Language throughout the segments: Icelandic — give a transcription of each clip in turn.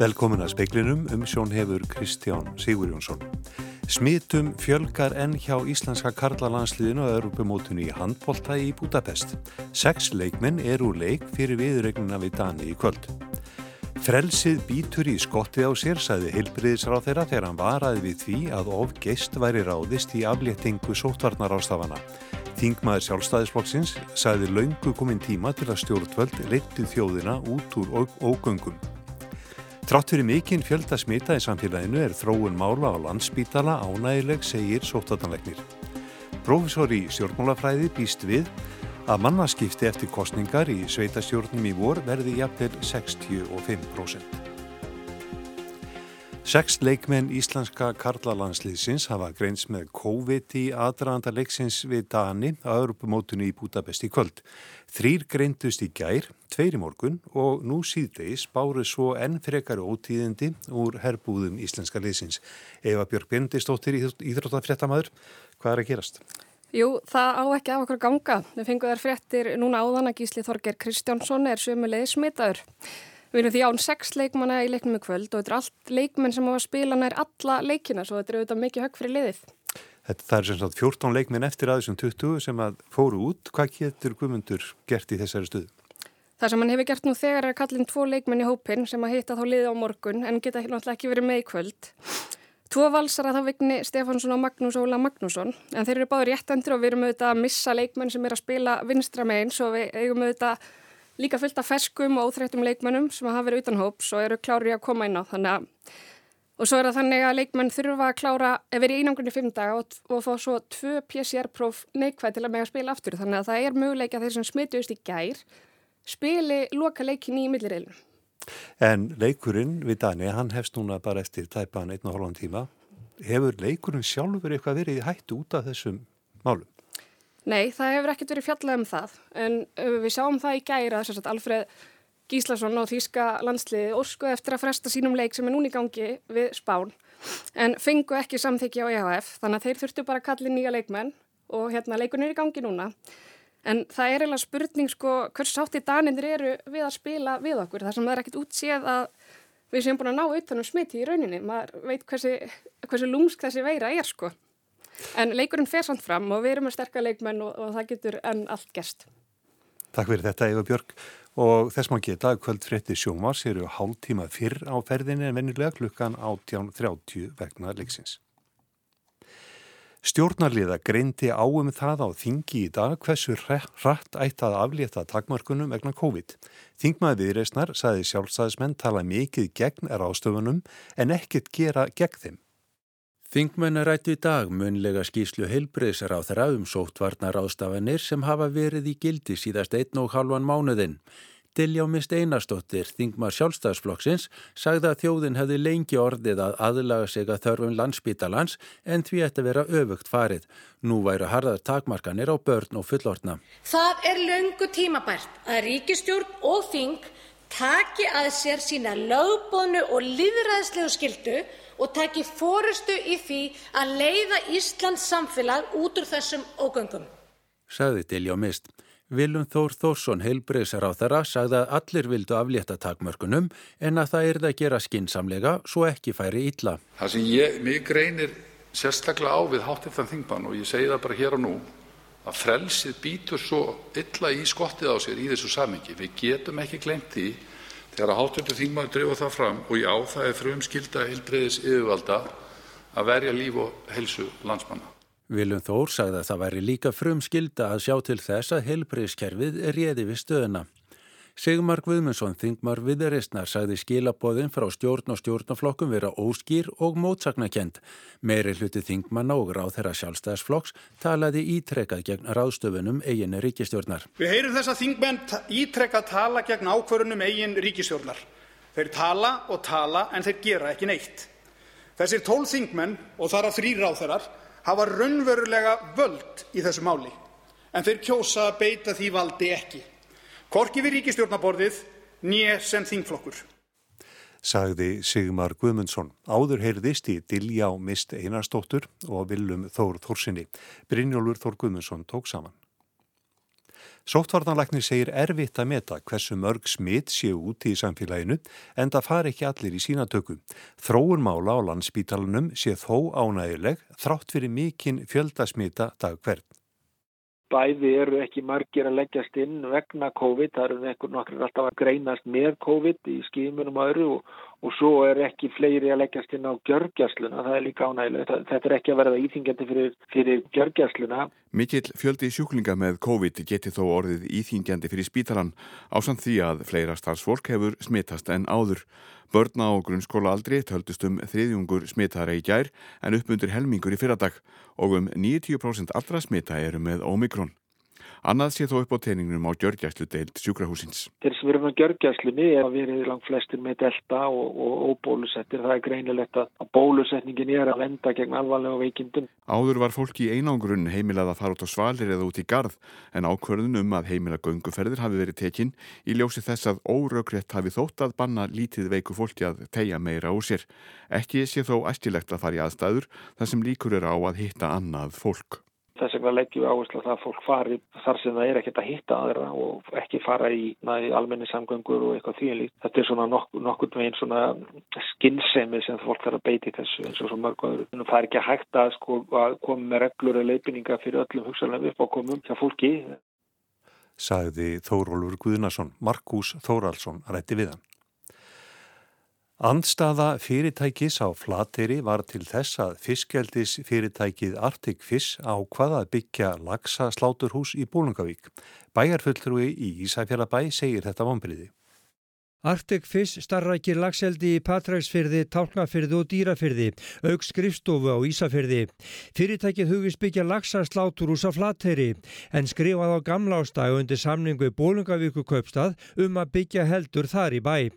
Velkomin að speiklinum um sjón hefur Kristján Sigurjónsson. Smitum fjölgar enn hjá Íslenska karlalansliðinu og Europamótunni í handbólta í Budapest. Seks leikmenn er úr leik fyrir viðregnuna við Dani í kvöld. Frelsið býtur í skotti á sér, sagði heilbriðisráð þeirra þegar hann varaði við því að of geist væri ráðist í afléttingu sótvarnar ástafana. Þingmaður sjálfstæðisflokksins sagði laungu komin tíma til að stjórnvöld leytið þjóðina út úr ógöngum. Trátt fyrir mikinn fjölda smita í samfélaginu er þróun mála á landsbítala ánægileg, segir sóttatanlegnir. Profesor í stjórnmálafræði býst við að mannaskipti eftir kostningar í sveitastjórnum í vor verði jafnvel 65%. Seks leikmenn íslenska karlalandsliðsins hafa greins með COVID í aðranda leiksins við Dani á Europamótunni í Budapest í kvöld. Þrýr greindust í gær, tveir í morgun og nú síðdeis báru svo enn frekari ótíðindi úr herbúðum íslenska liðsins. Eva Björg Bendistóttir, íþróttafréttamaður, hvað er að gerast? Jú, það á ekki af okkur ganga. Við fengum þær fréttir núna áðan að Gísli Þorger Kristjánsson er sömulegið smitaður. Við erum því án sex leikmanna í leiknum í kvöld og þetta er allt leikmenn sem á að spila nær alla leikina svo þetta er auðvitað mikið högg fyrir liðið. Þetta, það er sem sagt 14 leikmenn eftir aðeins um 20 sem að fóru út. Hvað getur guðmundur gert í þessari stuðu? Það sem hann hefur gert nú þegar er að kallin tvo leikmenn í hópin sem að hitta þá liði á morgun en geta náttúrulega ekki verið með í kvöld. Tvo valsara þá vigni Stefánsson og Magnús Óla Magnússon en þeir eru báður réttendur og við erum auðvitað að missa leikmenn sem er að spila vinstra meginn svo við eigum auðvitað líka fullt af ferskum og óþreytum leikmennum sem hafa verið utan hóps og eru klári að koma inn á þannig að og svo er það þannig að leikmenn þurfa að klára ef verið í einangunni fimm daga og, og fá svo tvö PCR-próf neikvæð til að mega spila aftur þannig að það er möguleika þeir sem smituðist í gær spili loka leikin í millireilinu. En leikurinn við Dani, hann hefst núna bara eftir tæpan einn og hálfan tíma. Hefur leikurinn sjálfur eitthvað verið hættu út af þessum málum? Nei, það hefur ekkert verið fjallað um það. En við sjáum það í gæra þess að Alfred Gíslason og Þíska landsliði orskuði eftir að fresta sínum leik sem er núni í gangi við Spán. En fengu ekki samþykja á EHF, þannig að þeir þurftu bara að kalli nýja leikmenn og hérna leikurinn er í gangi núna. En það er eiginlega spurning sko hvers sátti danindir eru við að spila við okkur þar sem það er ekkit útséð að við séum búin að ná utanum smiti í rauninni. Maður veit hversi, hversi lúmsk þessi veira er sko. En leikurinn fer samt fram og við erum með sterkar leikmenn og, og það getur enn allt gerst. Takk fyrir þetta Eva Björg og þess maður geta kvöld frétti sjómars eru hálf tíma fyrr á ferðinni en vennilega klukkan 18.30 vegna leiksins. Stjórnarliða greindi áum það á þingi í dag hversu hratt ætti að aflétta takmarkunum vegna COVID. Þingmaði viðreysnar saði sjálfstæðismenn tala mikið gegn er ástöfunum en ekkert gera gegn þeim. Þingmenn rætti í dag munlega skýslu heilbreyðsar á þeirra um sóttvarnar ástafanir sem hafa verið í gildi síðast einn og halvan mánuðinn. Diljá Mist Einarstóttir, þingmar sjálfstæðsflokksins, sagði að þjóðin hefði lengi orðið að aðlaga sig að þörfum landsbítalans en því ætti að vera öfugt farið. Nú væru harðar takmarkanir á börn og fullortna. Það er löngu tímabært að ríkistjórn og þing taki að sér sína lögbónu og líðræðslegu skildu og taki fórustu í því að leiða Íslands samfélag út úr þessum ógöngum. Sagði Diljá Mist. Viljum Þór Þórsson heilbreyðsar á þeirra sagði að allir vildu aflétta takmörkunum en að það er það að gera skinsamlega svo ekki færi illa. Það sem ég, mig greinir sérstaklega á við háttiftan þingmann og ég segi það bara hér og nú að frelsið býtur svo illa í skottið á sér í þessu samingi. Við getum ekki glemt því þegar háttiftan þingmann drefa það fram og já það er frum skilda heilbreyðis yfirvalda að verja líf og helsu landsmanna. Viljum Þór sagði að það væri líka frum skilda að sjá til þess að heilbreyðskerfið réði við stöðuna. Sigmar Guðmundsson, þingmar viðreistnar, sagði skilabóðin frá stjórn og stjórnaflokkum vera óskýr og mótsagnakent. Meiri hluti þingmanna og ráð þeirra sjálfstæðsflokks talaði ítrekkað gegn ráðstöfunum eigin ríkistjórnar. Við heyrum þess að þingmenn ítrekkað tala gegn ákvörunum eigin ríkistjórnar. Þeir tala og tala en þeir gera ekki neitt. Þessir tól þingmenn og þar að þrý ráþeirar hafa raunverulega völd í þessu máli en þeir kjósa að beita því valdi ekki, hvorki við ríkisstjórnaborðið né sem þingflokkur. Sagði Sigmar Guðmundsson. Áður heyrðist í Diljá Mist Einarstóttur og Vilum Þór Þórsinni. Brynjólfur Þór Guðmundsson tók saman. Sóttvarnarlæknir segir erfitt að meta hversu mörg smitt séu úti í samfélaginu en það fari ekki allir í sínatöku. Þróun mála á landsbítalunum sé þó ánægileg þrátt fyrir mikinn fjöldasmita dag hvern. Bæði eru ekki margir að leggjast inn vegna COVID, það eru nokkur alltaf að greinast með COVID í skímunum og öru og, og svo er ekki fleiri að leggjast inn á gjörgjastluna, það er líka ánægilegt. Þetta er ekki að verða íþingjandi fyrir, fyrir gjörgjastluna. Mikill fjöldi sjúklinga með COVID geti þó orðið íþingjandi fyrir spítalan á samt því að fleira starfsfólk hefur smittast en áður. Börna á grunnskóla aldri töldust um þriðjungur smittara í gær en uppmundur helmingur í fyrradag og um 90% allra smitta eru með Omikron. Annað sé þó upp á teiningnum á gjörgjæslu deilt sjúkrahúsins. Þeir sem eru með gjörgjæslunni er að verið langt flestir með delta og, og óbólusettir. Það er greinilegt að bólusetningin er að venda gegn alvarlega veikindum. Áður var fólki í einangrunn heimilað að fara út á svalir eða út í gard en ákvörðun um að heimila gönguferðir hafi verið tekinn í ljósi þess að óröggrétt hafi þótt að banna lítið veiku fólki að tegja meira úr sér. Ekki sé þó æstilegt að fara í aðstæður þar sem líkur er á að hitta annað fólk. Þess vegna leggjum við áherslu að fólk fari þar sem það er ekkert að hitta aðra og ekki fara í, í almenni samgöngur og eitthvað þvílíkt. Þetta er svona nokkur, nokkur veginn svona skinnsemi sem fólk þarf að beiti þessu eins og svo mörg öðru. Það er ekki hægt að, sko, að koma með reglur eða leifinninga fyrir öllum hugsaðlega upp á komum hjá fólki. Sagði Þórólfur Guðnason, Markus Þóraldsson rætti við hann. Andstaða fyrirtækis á flateri var til þess að fiskjaldis fyrirtækið Arctic Fish ákvaða að byggja lagsa sláturhús í Bólungavík. Bæjarfulltrúi í Ísæfjallabæ segir þetta vonbriði. Arctic Fish starrakir lagseldi í Patræksfyrði, Tálknafyrði og Dýrafyrði, auk skrifstofu á Ísafyrði. Fyrirtækið hugist byggja lagsa sláturhús á flateri en skrifað á gamla ástægu undir samningu Bólungavíku kaupstað um að byggja heldur þar í bæ.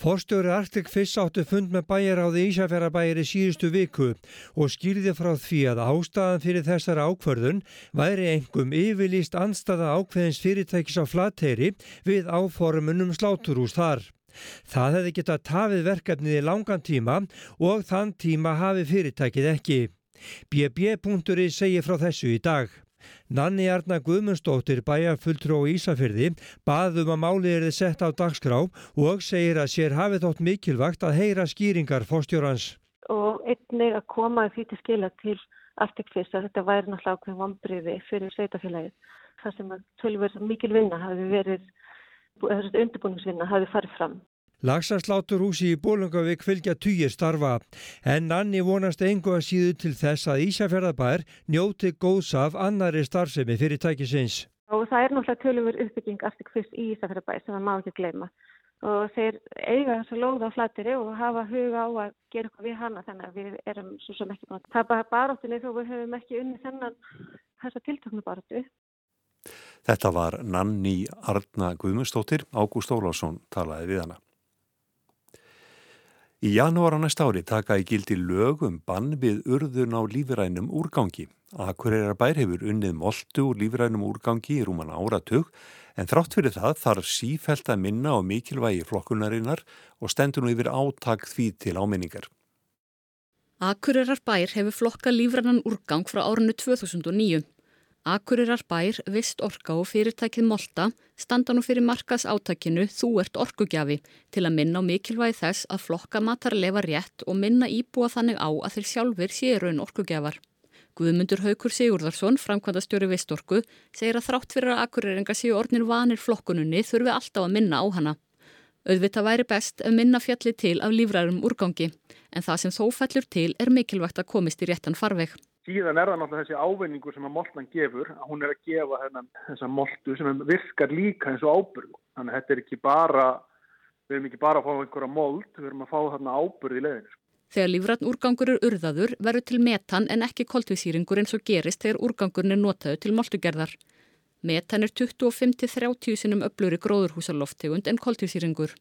Forstjóri Arctic Fish áttu fund með bæjaráði Ísafjörðabæjar í síðustu viku og skýrði frá því að ástæðan fyrir þessar ákvörðun væri engum yfirlýst anstaða ákveðins fyrirtækis á flateri við áformunum sláturús þar. Það hefði getað tafið verkefnið í langan tíma og þann tíma hafi fyrirtækið ekki. BB.i segir frá þessu í dag. Nanni Arna Guðmundsdóttir bæjarfulltrú á Ísafyrði baðum að málið er þið sett á dagskrá og segir að sér hafið þótt mikilvægt að heyra skýringar fórstjórans. Og einnig að koma því til skila til Arctic Fish að þetta væri náttúrulega ákveðin vombriði fyrir sveitafélagið. Það sem að tölver mikil vinna hafi verið, undirbúningsvinna hafi farið fram. Lagsasláturhúsi í Bólungavík fylgja týjir starfa en Nanni vonast engu að síðu til þess að Ísafjörðabær njóti góðs af annari starfsemi fyrir tækisins. Og það er náttúrulega tölumur uppbygging Arctic Fish í Ísafjörðabær sem það má ekki gleyma og þeir eiga þess að lóða á flatiri og hafa huga á að gera eitthvað við hana þannig að við erum svo sem ekki búin að tapa baróttinni þó við höfum ekki unni þennan þessa tiltöknu baróttu. Þetta var Nanni Arna Guðmundsdóttir, Ágúst Ólásson talaði við hana. Í janúar á næsta ári taka í gildi lögum bann við urðun á lífrænum úrgangi. Akureyrar bær hefur unnið moltu úr lífrænum úrgangi í rúman áratug en þrátt fyrir það þarf sífælt að minna á mikilvægi flokkunarinnar og stendur nú yfir áttak því til áminningar. Akureyrar bær hefur flokka lífrænan úrgang frá árinu 2009. Akurirar bær, Vist Orka og fyrirtækið Molta standa nú fyrir markas átakinu Þú ert orkugjafi til að minna á mikilvægi þess að flokka matarlefa rétt og minna íbúa þannig á að þeir sjálfur séu raun orkugjafar. Guðmundur Haukur Sigurðarsson, framkvæmdastjóri Vist Orku, segir að þrátt fyrir að akuriringa séu ornir vanir flokkununni þurfi alltaf að minna á hana. Auðvitað væri best að minna fjalli til af lífrærum úrgangi en það sem þó fellur til er mikilvægt að komist í réttan farveg. Síðan er það náttúrulega þessi ávinningur sem að moltan gefur, að hún er að gefa þennan, þessa moltu sem virkar líka eins og ábyrg. Þannig að þetta er ekki bara, við erum ekki bara að fá einhverja mold, við erum að fá þarna ábyrg í leðinu. Þegar lífrætn úrgangur er urðaður verður til metan en ekki koltvísýringur eins og gerist þegar úrgangurinn er notaðu til moltugerðar. Metan er 25-30 sinum öfluri gróðurhúsaloftegund en koltvísýringur.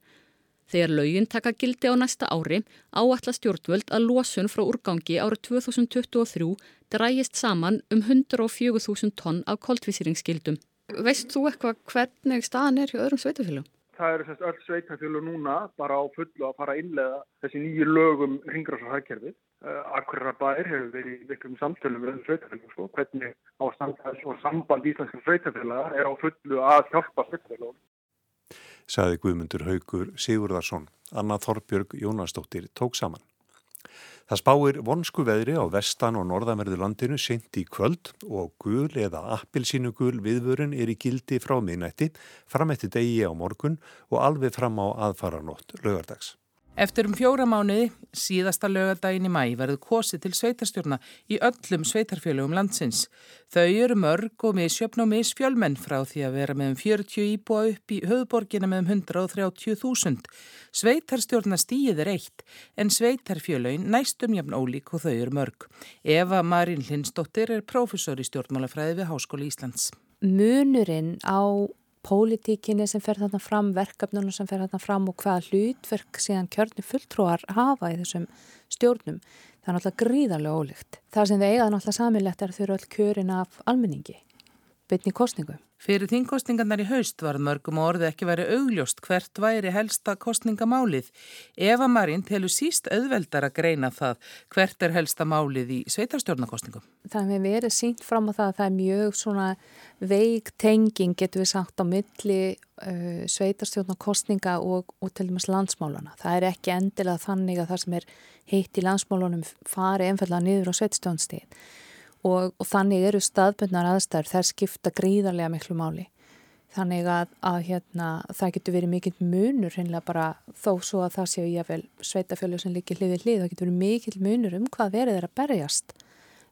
Þegar laugin taka gildi á næsta ári áætla stjórnvöld að losun frá úrgangi árið 2023 drægist saman um 104.000 tonn af koltvísýringsgildum. Veist þú eitthvað hvernig staðan er hjá öðrum sveitafélagum? Það eru semst öll sveitafélag núna bara á fullu að fara að innlega þessi nýju lögum ringráðsarhækkerfið Akkurar bær hefur verið í miklum samtölum með sveitarfélagum sko, hvernig á samtals og samband íslenskum sveitarfélagar er á fullu að hjálpa sveitarfélagum. Saði Guðmundur Haugur Sigurðarsson, Anna Þorbjörg Jónastóttir tók saman. Það spáir vonsku veðri á vestan og norðamerðu landinu sent í kvöld og gul eða appilsínu gul viðvörun er í gildi frá miðnætti, fram eftir degi á morgun og alveg fram á aðfaranótt lögardags. Eftir um fjóra mánuði, síðasta lögadaginn í mæ, verður kosið til sveitarstjórna í öllum sveitarfélögum landsins. Þau eru mörg og misjöfn og misfjölmenn frá því að vera með um 40 íbúa upp í höfðborgina með um 130.000. Sveitarstjórna stíið er eitt, en sveitarfélögin næstum jafn ólík og þau eru mörg. Eva Marín Lindsdóttir er prófessor í stjórnmálafræði við Háskóli Íslands. Munurinn á pólitíkinni sem fer þarna fram, verkefnunum sem fer þarna fram og hvaða hlutverk síðan kjörni fulltrúar hafa í þessum stjórnum. Það er náttúrulega gríðarlega ólíkt. Það sem þið eigaði náttúrulega samilegt er að þau eru öll kjörin af almenningi, bytni kostningu. Fyrir þingkostningarnar í haust var mörgum orði ekki verið augljóst hvert væri helsta kostningamálið. Eva Marín telur síst auðveldar að greina það hvert er helsta málið í sveitarstjórnarkostningum. Það hefur verið sínt fram á það að það er mjög svona veik tenging getur við sagt á milli uh, sveitarstjórnarkostninga og, og til dæmis landsmáluna. Það er ekki endilega þannig að það sem er heitt í landsmálunum fari einfallega niður á sveitarstjórnstíðin og, og þannig eru staðbundnar aðstæður þær skipta gríðarlega miklu máli þannig að, að hérna, það getur verið mikill munur bara þó svo að það séu ég að vel sveitafjölu sem líkir hliðið hlið, það getur verið mikill munur um hvað verið er að berjast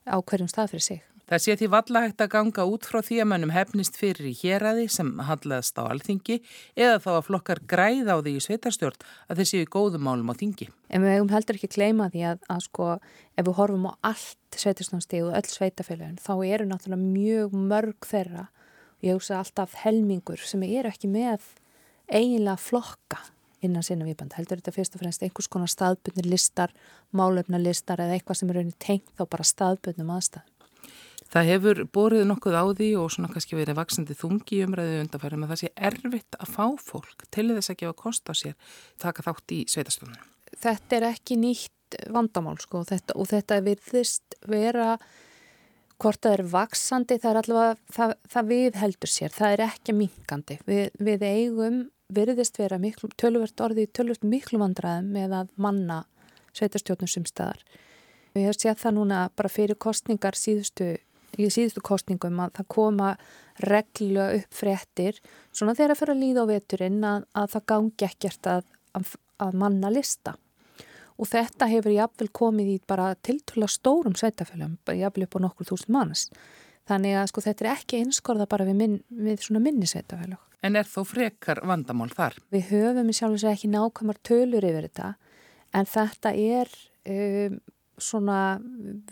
á hverjum stað fyrir sig. Það sé því valla hægt að ganga út frá því að mannum hefnist fyrir í héræði sem handlaðast á alþingi eða þá að flokkar græða á því í sveitarstjórn að þeir séu í góðum málum á þingi. En við hefum heldur ekki gleyma því að, að sko ef við horfum á allt sveitarstjórnstegu og öll sveitafélagin þá eru náttúrulega mjög mörg þeirra og ég hugsa alltaf helmingur sem eru ekki með eiginlega flokka innan sinna viðband. Heldur þetta fyrst og fremst einhvers konar staðbundnir listar, málöfna listar eða eitthvað sem er raunin tengt þá bara staðbundnum aðstæðum. Það hefur borðið nokkuð á því og svona kannski verið vaksandi þungi umræðu undanfæri með það sé erfitt að fá fólk til þess að gefa kost á sér taka þátt í sveitastunum. Þetta er ekki nýtt vandamál sko þetta, og þetta virðist vera hvort það er vaksandi það er allavega, það, það við heldur sér, það er ekki minkandi. Við, við eigum virðist vera miklu, tölvört orði, tölvört miklu vandraðum með að manna sveitastjónum sumstæðar. Við höfum séð það núna bara fyrir kostningar síðustu í síðustu kostningum að það koma reglulega upp fréttir svona þegar að fyrir að líða á veturinn að, að það gangi ekkert að, að, að manna lista og þetta hefur jáfnvel komið í bara tiltvöla stórum sveitafölum, jáfnvel upp á nokkur þúsund manns þannig að sko þetta er ekki einskorða bara við, minn, við svona minni sveitafölug. En er þó frekar vandamál þar? Við höfum í sjálf og segja ekki nákvæmar tölur yfir þetta en þetta er um, svona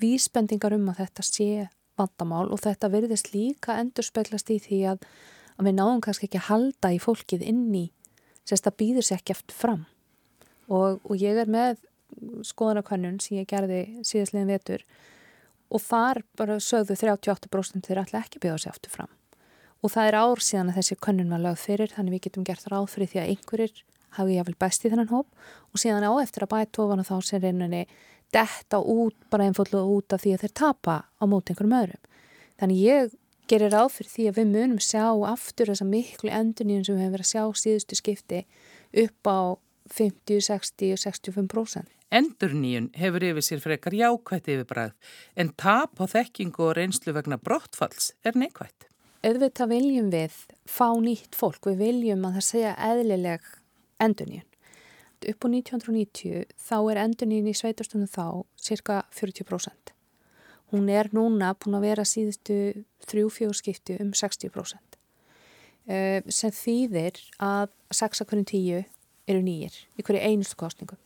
vísbendingar um að þetta sé vandamál og þetta verðist líka endur speglast í því að, að við náum kannski ekki að halda í fólkið inn í sérst að býður sér ekki eftir fram. Og, og ég er með skoðanakannun sem ég gerði síðastlegin vetur og þar bara sögðu 38% þeir alltaf ekki býða sér eftir fram. Og það er ár síðan að þessi kannun var lögð fyrir þannig við getum gert ráð fyrir því að einhverjir hafi jáfnvel bæst í þennan hóp. Og síðan á eftir að bæta ofan og þá sem reyninni detta út bara einfallega út af því að þeir tapa á móti einhverjum öðrum. Þannig ég gerir ráð fyrir því að við munum sjá aftur þessa miklu enduníun sem við hefum verið að sjá síðustu skipti upp á 50, 60 og 65%. Endurníun hefur yfir sér frekar jákvætt yfirbræð en tap á þekkingu og reynslu vegna brottfalls er neikvætt. Öðvitað viljum við fá nýtt fólk, við viljum að það segja eðlileg endurníun upp á 1990 þá er endunín í sveitastunum þá cirka 40%. Hún er núna búin að vera síðustu þrjú-fjór skipti um 60%. Uh, sem þýðir að 6 af hverjum 10 eru nýjir í hverju einustu kostningu.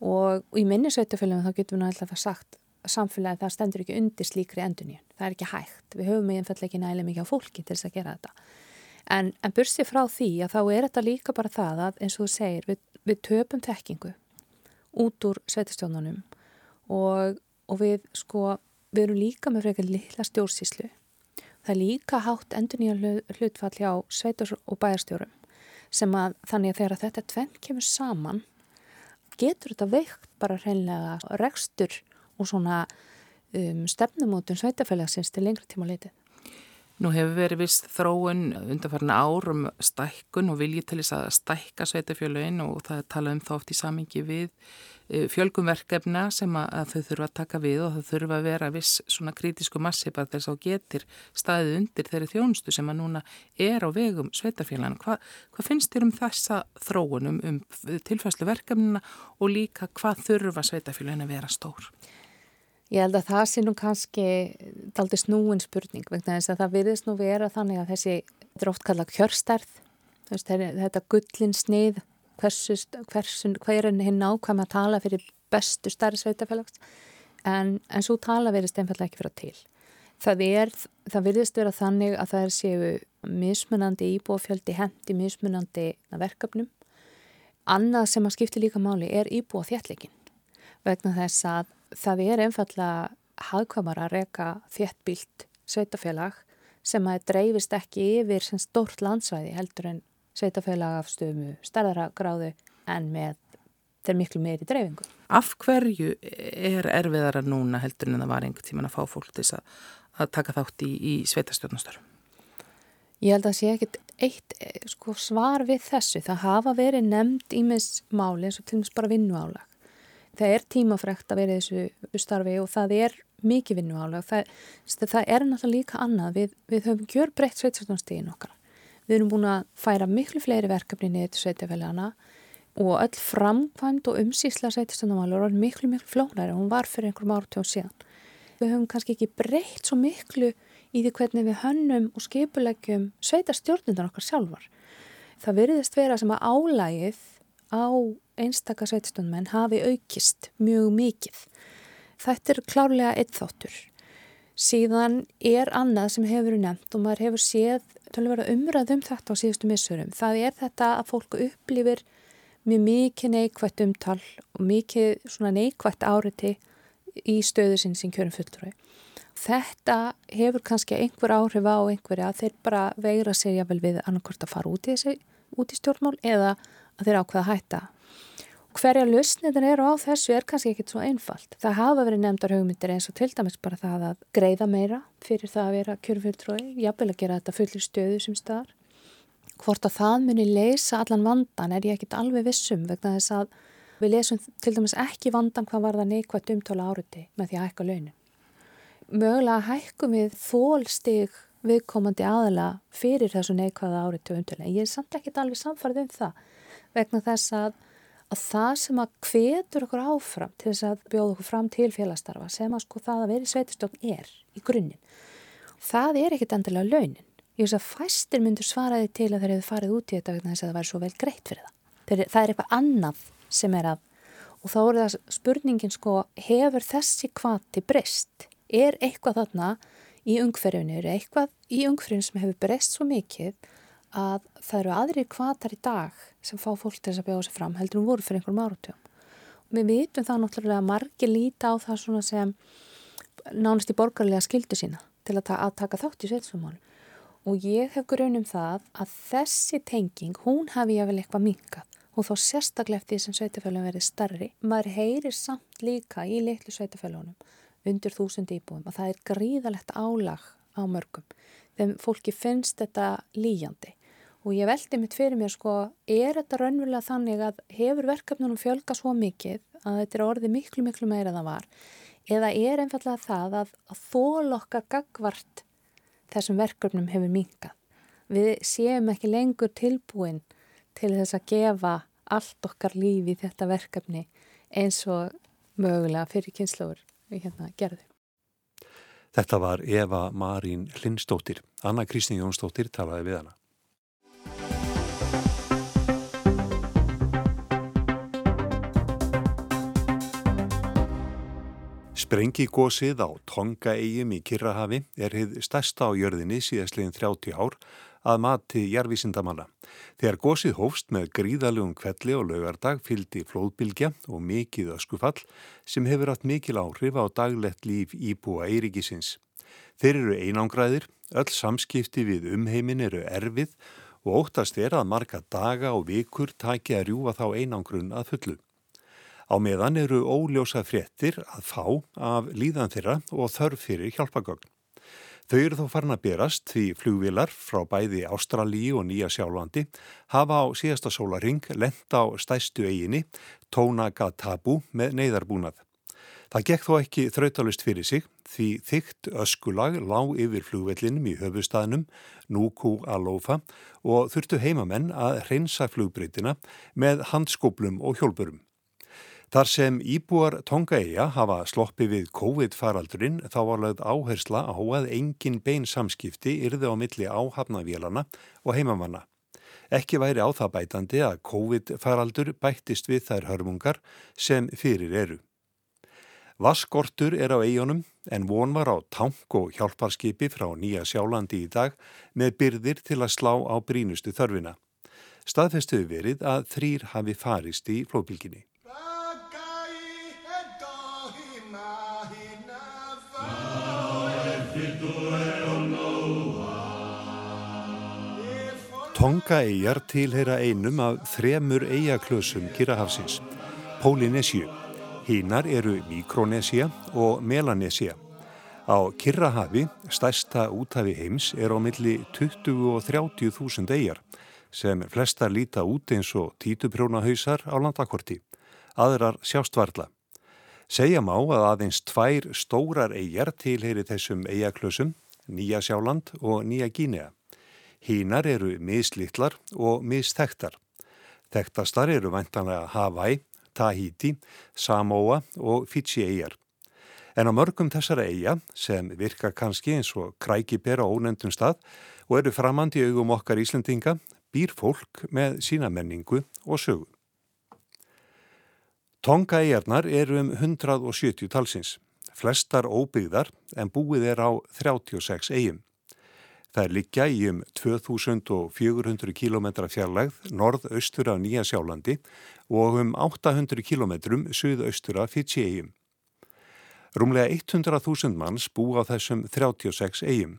Og, og í minni sveitafélagum þá getum við náttúrulega sagt samfélagi það stendur ekki undir slíkri enduníun. Það er ekki hægt. Við höfum einfallega ekki nægilega mikið á fólki til þess að gera þetta. En, en bursið frá því að þá er þetta líka bara það að eins og þú segir, við, við töpum þekkingu út úr sveitastjónunum og, og við sko, við erum líka með frekar lilla stjórnsíslu. Það er líka hátt endur nýja hlutfall hjá sveitas og bæjarstjórum sem að þannig að þegar þetta tvenn kemur saman getur þetta veikt bara hreinlega rekstur og svona um, stefnumótun sveitafélagsins til lengri tíma litið. Nú hefur verið vist þróun undanfarnar árum stækkun og vilji til þess að stækka sveitafjölögin og það tala um þá oft í samingi við eh, fjölgumverkefna sem að þau þurfa að taka við og þau þurfa að vera viss svona krítisku massi bara þess að getur staðið undir þeirri þjónustu sem að núna er á vegum sveitafjölana. Hva, hvað finnst þér um þessa þróunum um tilfæslu verkefnina og líka hvað þurfa sveitafjölögin að vera stór? Ég held að það sé nú kannski daldi snúin spurning vegna þess að það virðist nú vera þannig að þessi drótt kalla kjörstærð veist, þetta gullin snið hversu, hversu, hver er hinn ákvæm að tala fyrir bestu stærri sveitafélags en, en svo tala verðist einfallega ekki fyrir til. Það, er, það virðist vera þannig að það er séu mismunandi íbúafjöldi hendi mismunandi verkefnum. Annað sem að skipti líka máli er íbúafjallegin vegna þess að það er einfallega hagkvamar að reyka þéttbílt sveitafélag sem að dreifist ekki yfir sem stort landsvæði heldur en sveitafélag af stöðmu starðara gráðu en með þeir miklu meiri dreifingu. Af hverju er erfiðara núna heldur en það var einhver tíman að fá fólk til að, að taka þátt í, í sveitastjórnastöru? Ég held að það sé ekkit eitt sko, svar við þessu. Það hafa verið nefnd ímis máli eins og til dæmis bara vinnuálag það er tímafrekt að vera í þessu starfi og það er mikið vinnu álega það, það er náttúrulega líka annað. Við, við höfum gjör breytt sveitsartónstíðin okkar. Við erum búin að færa miklu fleiri verkefni niður til sveitafélagana og öll framkvæmd og umsýsla sveitastöndamálur var miklu miklu flónæri og hún var fyrir einhverjum ártjón síðan. Við höfum kannski ekki breytt svo miklu í því hvernig við hönnum og skipulegjum sveitastjórnundar okkar sjálfar. Það veriðist vera sem að álægið á einstaka sveitstundmenn hafi aukist mjög mikið. Þetta er klárlega eitt þáttur. Síðan er annað sem hefur verið nefnt og maður hefur séð umræð um þetta á síðustu missurum. Það er þetta að fólk upplifir mjög mikið neikvægt umtal og mikið neikvægt áriti í stöðu sinn sem kjörum fulltrúi. Þetta hefur kannski einhver áhrif á einhverja að þeir bara veira sér jáfnvel við annarkort að fara út í, þessi, út í stjórnmál eða að þeir ákveða að hætta hverja lausnitin eru á þessu er kannski ekkit svo einfalt. Það hafa verið nefndar hugmyndir eins og til dæmis bara það að greiða meira fyrir það að vera kjörfjöldtrói, jafnvel að gera þetta fullir stöðu sem staðar. Hvort að það muni leysa allan vandan er ég ekkit alveg vissum vegna þess að við lesum til dæmis ekki vandan hvað var það neikvægt umtála áruti með því að hækka launin. Mögulega hækkum við þólstig viðkomandi aðala fyrir þessu neikvæða áruti umtála ég er samt ekkit alveg samfarið um það vegna þess að að það sem að hvetur okkur áfram til þess að bjóða okkur fram til félagstarfa sem að sko það að vera í sveitistofn er í grunninn. Það er ekkit endilega launin. Ég veist að fæstir myndur svaraði til að þeir hefur farið út í þetta vegna þess að það væri svo vel greitt fyrir það. Þeir, það er eitthvað annað sem er að og þá er það spurningin sko hefur þessi kvati breyst? Er eitthvað þarna í ungferjunni, er eitthvað í ungferjunni sem hefur breyst svo mikið að það eru aðrir kvatar í dag sem fá fólk til þess að bjóða sig fram heldur um voru fyrir einhverjum árutjum. Við vitum það náttúrulega að margir líta á það svona sem nánast í borgarlega skildu sína til að, ta að taka þátt í sveitsumónu og ég hef grunum það að þessi tenging, hún hafi ég vel eitthvað minkað og þá sérstaklega eftir því sem sveitafélagum verið starri. Maður heyrir samt líka í litlu sveitafélagunum undir þúsund íbúum að það er gríðalegt álag á mörgum þegar fólki finnst þetta líjandi og ég veldi mitt fyrir mér sko, er þetta raunverulega þannig að hefur verkefnunum fjölga svo mikið að þetta er orðið miklu miklu meira það var eða er einfallega það að, að þólokkar gagvart þessum verkefnum hefur minkað. Við séum ekki lengur tilbúin til þess að gefa allt okkar lífi í þetta verkefni eins og mögulega fyrir kynnslóður við hérna gerðum. Þetta var Eva Marín Lindstóttir. Anna Kristýn Jónsdóttir talaði við hana. Sprengigósið á Tonga-eigum í Kirrahafi er hið stærsta á jörðinni síðastlegin 30 ár að mati jarvísindamanna. Þegar gósið hófst með gríðalögum kvelli og laugardag fylgdi flóðbylgja og mikið öskufall sem hefur átt mikil áhrif á daglegt líf íbúa Eiríkisins. Þeir eru einangræðir, öll samskipti við umheimin eru erfið og óttast er að marga daga og vikur taki að rjúfa þá einangrun að fullu. Á meðan eru óljósa fréttir að fá af líðan þeirra og þörf fyrir hjálpagögn. Þau eru þó farin að berast því flugvilar frá bæði Ástralíu og Nýja Sjálflandi hafa á síðasta sólaring lent á stæstu eiginni Tónaga Tabu með neyðarbúnað. Það gekk þó ekki þrautalust fyrir sig því þygt öskulag lág yfir flugvellinum í höfustæðnum Nuku Alofa og þurftu heimamenn að hreinsa flugbreytina með handskóplum og hjólpurum. Þar sem íbúar Tongaeia hafa sloppi við COVID-faraldurinn þá var lögð áhersla á að engin bein samskipti yrði á milli áhafnavélana og heimamanna. Ekki væri á það bætandi að COVID-faraldur bættist við þær hörmungar sem fyrir eru. Vaskortur er á eigunum en von var á tank og hjálparskipi frá Nýja Sjálandi í dag með byrðir til að slá á brínustu þörfina. Staðfestuði verið að þrýr hafi farist í flóðbylginni. Tonga-eyjar tilheyra einum af þremur eyjaklösum Kirrahafsins, Pólinesju. Hínar eru Mikronesia og Melanesia. Á Kirrahafi, stærsta úthafi heims, er á milli 20 og 30 þúsund eigjar sem flestar líta út eins og títuprjónahausar á landakorti. Aðrar sjástvarla. Segja má að aðeins tvær stórar eigjar tilheyri þessum eigjaklösum, Nýja Sjáland og Nýja Gínea. Hínar eru mislitlar og misþektar. Þektastar eru vantanlega Hawaii, Tahiti, Samoa og Fiji-eyjar. En á mörgum þessara eyja sem virka kannski eins og krækibera ónendum stað og eru framandi augum okkar Íslandinga býr fólk með sína menningu og sögu. Tonga-eyjarnar eru um 170 talsins, flestar óbyggðar en búið er á 36 eyjum. Það er liggja í um 2400 km fjarlægð norð-austur af Nýja Sjálandi og um 800 km suð-austur af Fiji-eyjum. Rúmlega 100.000 manns bú á þessum 36 eyjum.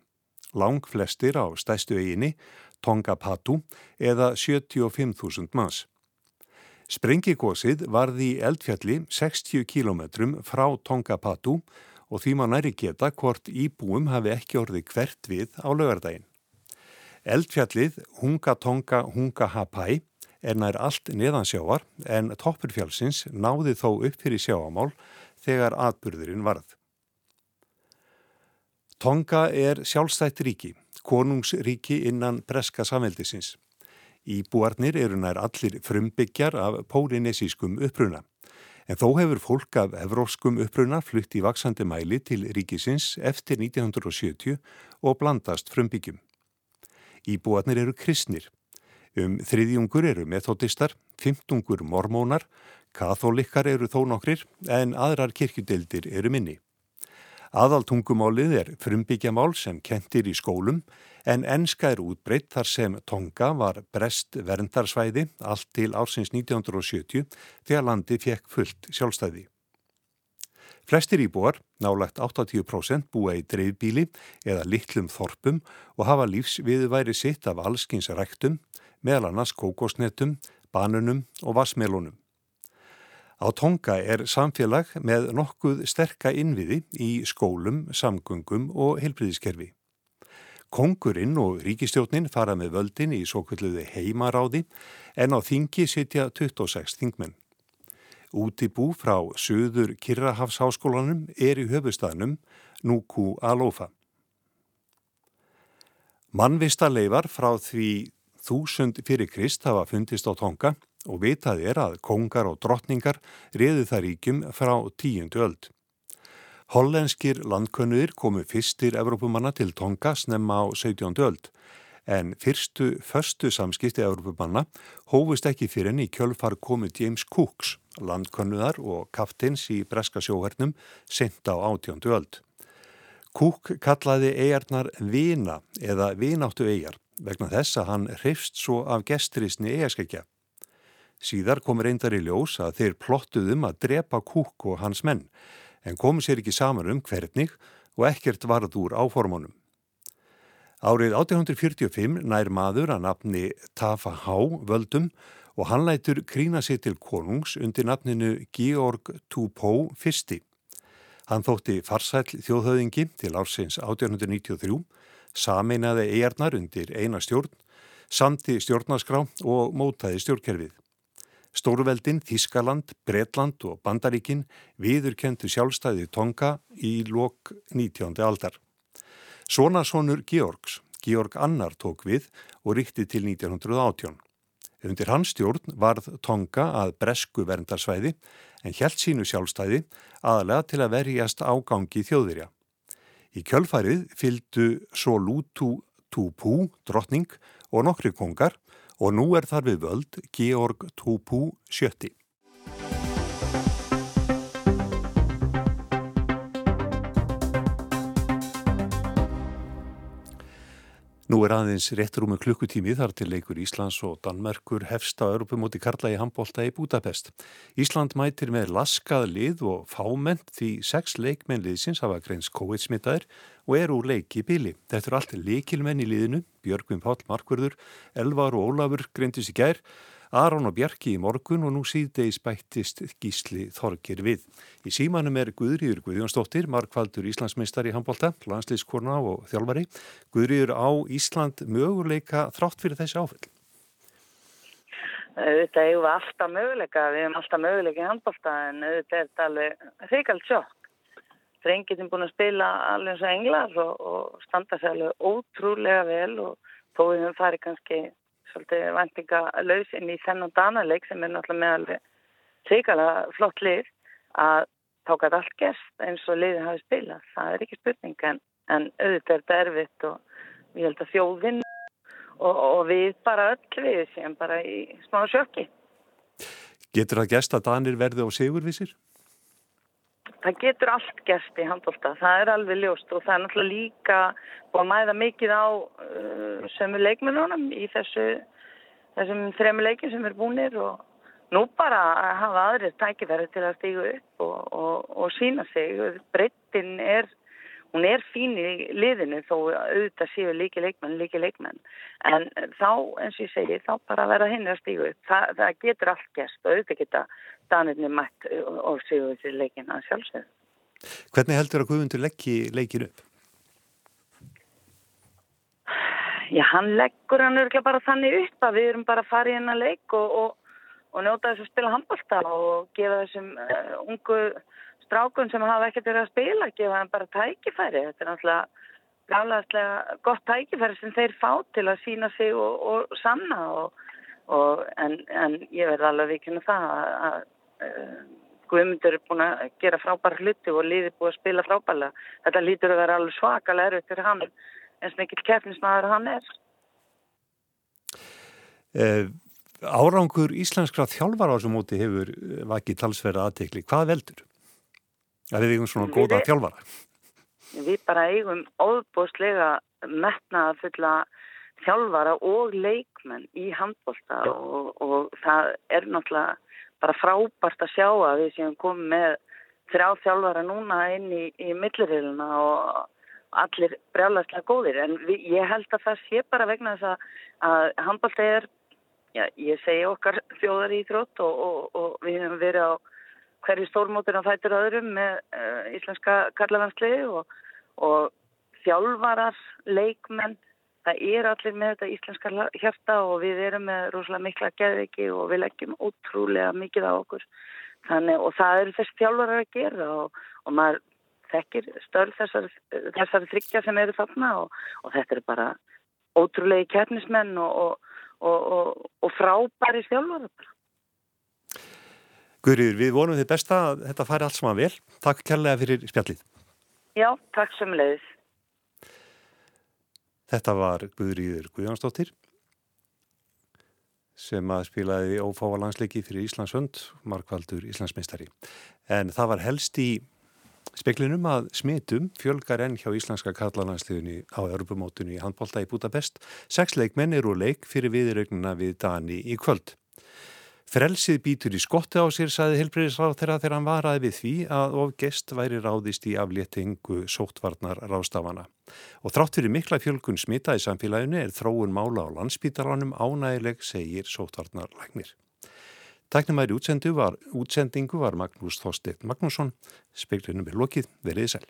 Lang flestir á stæstu eyjini, Tongapatu, eða 75.000 manns. Sprengikosið varði í eldfjalli 60 km frá Tongapatu og því maður næri geta hvort íbúum hafi ekki orði hvert við á lögardaginn. Eldfjallið Hunga Tonga Hunga Hapai er nær allt neðansjávar en toppurfjálsins náði þó upp fyrir sjáamál þegar atbyrðurinn varð. Tonga er sjálfstætt ríki, konungsríki innan breska samveldisins. Íbúarnir eru nær allir frumbyggjar af pólinesískum uppruna. En þó hefur fólk af evróskum uppruna flutt í vaksandi mæli til ríkisins eftir 1970 og blandast frumbyggjum. Íbúarnir eru kristnir. Um þriðjungur eru methodistar, fymtungur mormónar, katholikar eru þó nokkrir en aðrar kirkjudeldir eru minni. Aðaltungumálið er frumbyggjamál sem kentir í skólum en enska er útbreytt þar sem Tonga var brest verndarsvæði allt til ársins 1970 þegar landi fekk fullt sjálfstæði. Flestir íbúar, nálagt 80% búa í dreifbíli eða litlum þorpum og hafa lífsviðværi sitt af allskins ræktum, meðal annars kókosnetum, banunum og vassmelunum. Á Tonga er samfélag með nokkuð sterka innviði í skólum, samgöngum og helbriðiskerfi. Kongurinn og ríkistjótnin fara með völdin í svo kvölduði heimaráði en á þingi sitja 26 þingmenn. Útibú frá söður Kirrahafsháskólanum er í höfustafnum Nuku Alofa. Mannvista leifar frá því þúsund fyrir Krist hafa fundist á Tonga og vitað er að kongar og drottningar reðu það ríkjum frá tíundu öld. Hollenskir landkönnuðir komu fyrstir Evrópumanna til Tonga snemma á 17. öld en fyrstu förstu samskipti Evrópumanna hófust ekki fyrir henni í kjölfar komu James Cooks, landkönnuðar og kaftins í breska sjóhernum sent á 18. öld. Cook kallaði eigarnar vina eða vináttu eigar vegna þess að hann hreifst svo af gesturisni eigaskækja. Síðar kom reyndar í ljós að þeir plottuðum að drepa Kúk og hans menn en komu sér ekki saman um hvernig og ekkert varð úr áformunum. Árið 1845 nær maður að nafni Tafa Há völdum og hann lætur krína sig til konungs undir nafninu Georg Tupó fyrsti. Hann þótti farsæl þjóðhauðingi til ársins 1893, sameinaði eigarnar undir eina stjórn, samti stjórnaskrá og mótaði stjórnkerfið. Stórveldin, Þískaland, Bretland og Bandaríkin viðurkendu sjálfstæði Tonga í lok 19. aldar. Svona sonur Georgs, Georg Annar tók við og ríkti til 1918. Undir hans stjórn varð Tonga að bresku verndarsvæði en hjælt sínu sjálfstæði aðlega til að verjast ágangi þjóðirja. Í kjölfarið fylgdu svo Lútú Túpú, drottning og nokkri kongar og nú er þar við völd Georg Túpú sjötti. Nú er aðeins réttrúmi klukkutími þar til leikur Íslands og Danmerkur hefst á Europamóti Karla í handbólta í Budapest. Ísland mætir með laskað lið og fáment því sex leikmennliðsins hafa greins COVID-smittaðir og eru úr leiki bíli. Þetta eru allt leikilmenn í liðinu, Björgvin Pál Markverður, Elvar og Ólafur greintist í gær, Aron og Bjarki í morgun og nú síðdeis bættist Gísli Þorgir við. Í símanum er Guðrýður Guðjónsdóttir, markvaldur Íslandsmeistar í handbólta, landslýskorna og þjálfari. Guðrýður á Ísland möguleika þrátt fyrir þessi áfell? Þetta er ju alltaf möguleika, við hefum alltaf möguleika í handbólta en þetta er alveg hrikald sjokk. Drengið er búin að spila alveg eins og englar og, og standa sér alveg ótrúlega vel og þó við höfum farið kannski svolítið vendinga laus inn í þennan danaleik sem er náttúrulega meðalveg tryggalega flott lið að gæti allt gerst eins og liðið hafi spilað. Það er ekki spurning en, en auðvitað er þetta erfitt og ég held að þjóðvinn og, og við bara öll við sem bara í smá sjöki. Getur það gæst að Danir verði á sigurvísir? Það getur allt gæst í handbólta, það er alveg ljóst og það er náttúrulega líka búið að mæða mikið á uh, sömu leikmennunum í þessu, þessum þremu leikin sem er búinir og nú bara að hafa aðrir tækifæri til að stígu upp og, og, og sína sig. Breyttin er, hún er fín í liðinu þó auðvitað séu líki leikmenn, líki leikmenn. En þá, eins og ég segi, þá bara verða hinn að stígu upp. Þa, það getur allt gæst og auðvitað geta danirni mætt og séu þessi leikin að sjálfsögðu. Hvernig heldur að Guðmundur leggji leikin upp? Já, hann leggur hann örglega bara þannig upp að við erum bara að fara í hennar leik og, og, og njóta þess að spila handbólta og gefa þessum uh, ungu strákun sem hafa ekkert verið að spila, gefa hann bara tækifæri. Þetta er náttúrulega gaflaðslega gott tækifæri sem þeir fá til að sína sig og, og sanna en, en ég verði alveg vikinu það að, að uh, Guðmundur er búin að gera frábæra hluti og liði búin að spila frábæra. Þetta lítur að vera alveg svakalega erfitt fyrir hann eins og mikill keppnismæður hann er. Eh, árangur íslenskra þjálfar á þessu móti hefur vakið talsverða aðtekli. Hvað veldur? Það er einhvern svona góða þjálfara. Við bara eigum óbúslega metnaða fulla þjálfara og leikmenn í handbólta og, og það er náttúrulega bara frábært að sjá að við séum komið með þrjá þjálfara núna inn í, í millirriðluna og allir brjálæslega góðir en við, ég held að það sé bara vegna þess að, að handbólta er, já, ég segi okkar þjóðar í þrótt og, og, og við hefum verið á hverju stórmótur á fætur öðrum með uh, íslenska karlavannsliði og, og þjálfarar, leikmenn það er allir með þetta íslenska hjarta og við erum með rosalega mikla geðviki og við leggjum ótrúlega mikið á okkur. Þannig, og það eru þess þjálfarar að gera og, og maður þekkir störf þessar, þessar þryggja sem eru þarna og, og þetta eru bara ótrúlegi kærnismenn og, og frábæri þjálfarar Guðriður, við vonum þið besta að þetta fari allt saman vel. Takk kærlega fyrir spjallið. Já, takk sem leiðis. Þetta var Guðrýður Guðjónsdóttir sem að spilaði ófáa landsleiki fyrir Íslandsönd, markvaldur Íslandsmeistari. En það var helst í speklinum að smitum fjölgar enn hjá Íslandska kallalandsliðunni á Europamótunni í handbólta í Budapest. Seks leikmenn eru leik fyrir viðraugnuna við Dani í kvöld. Frelsið býtur í skotti á sér, saði helbriðisráð þegar hann varaði við því að of gest væri ráðist í afléttingu sóttvarnar rástafana. Og þrátt fyrir mikla fjölgun smita í samfélaginu er þróun mála á landsbítalanum ánægileg, segir sóttvarnarlæknir. Tæknumæri útsendingu var, útsendingu var Magnús Þorstedt Magnússon, speiklinum er lokið, veriði sæl.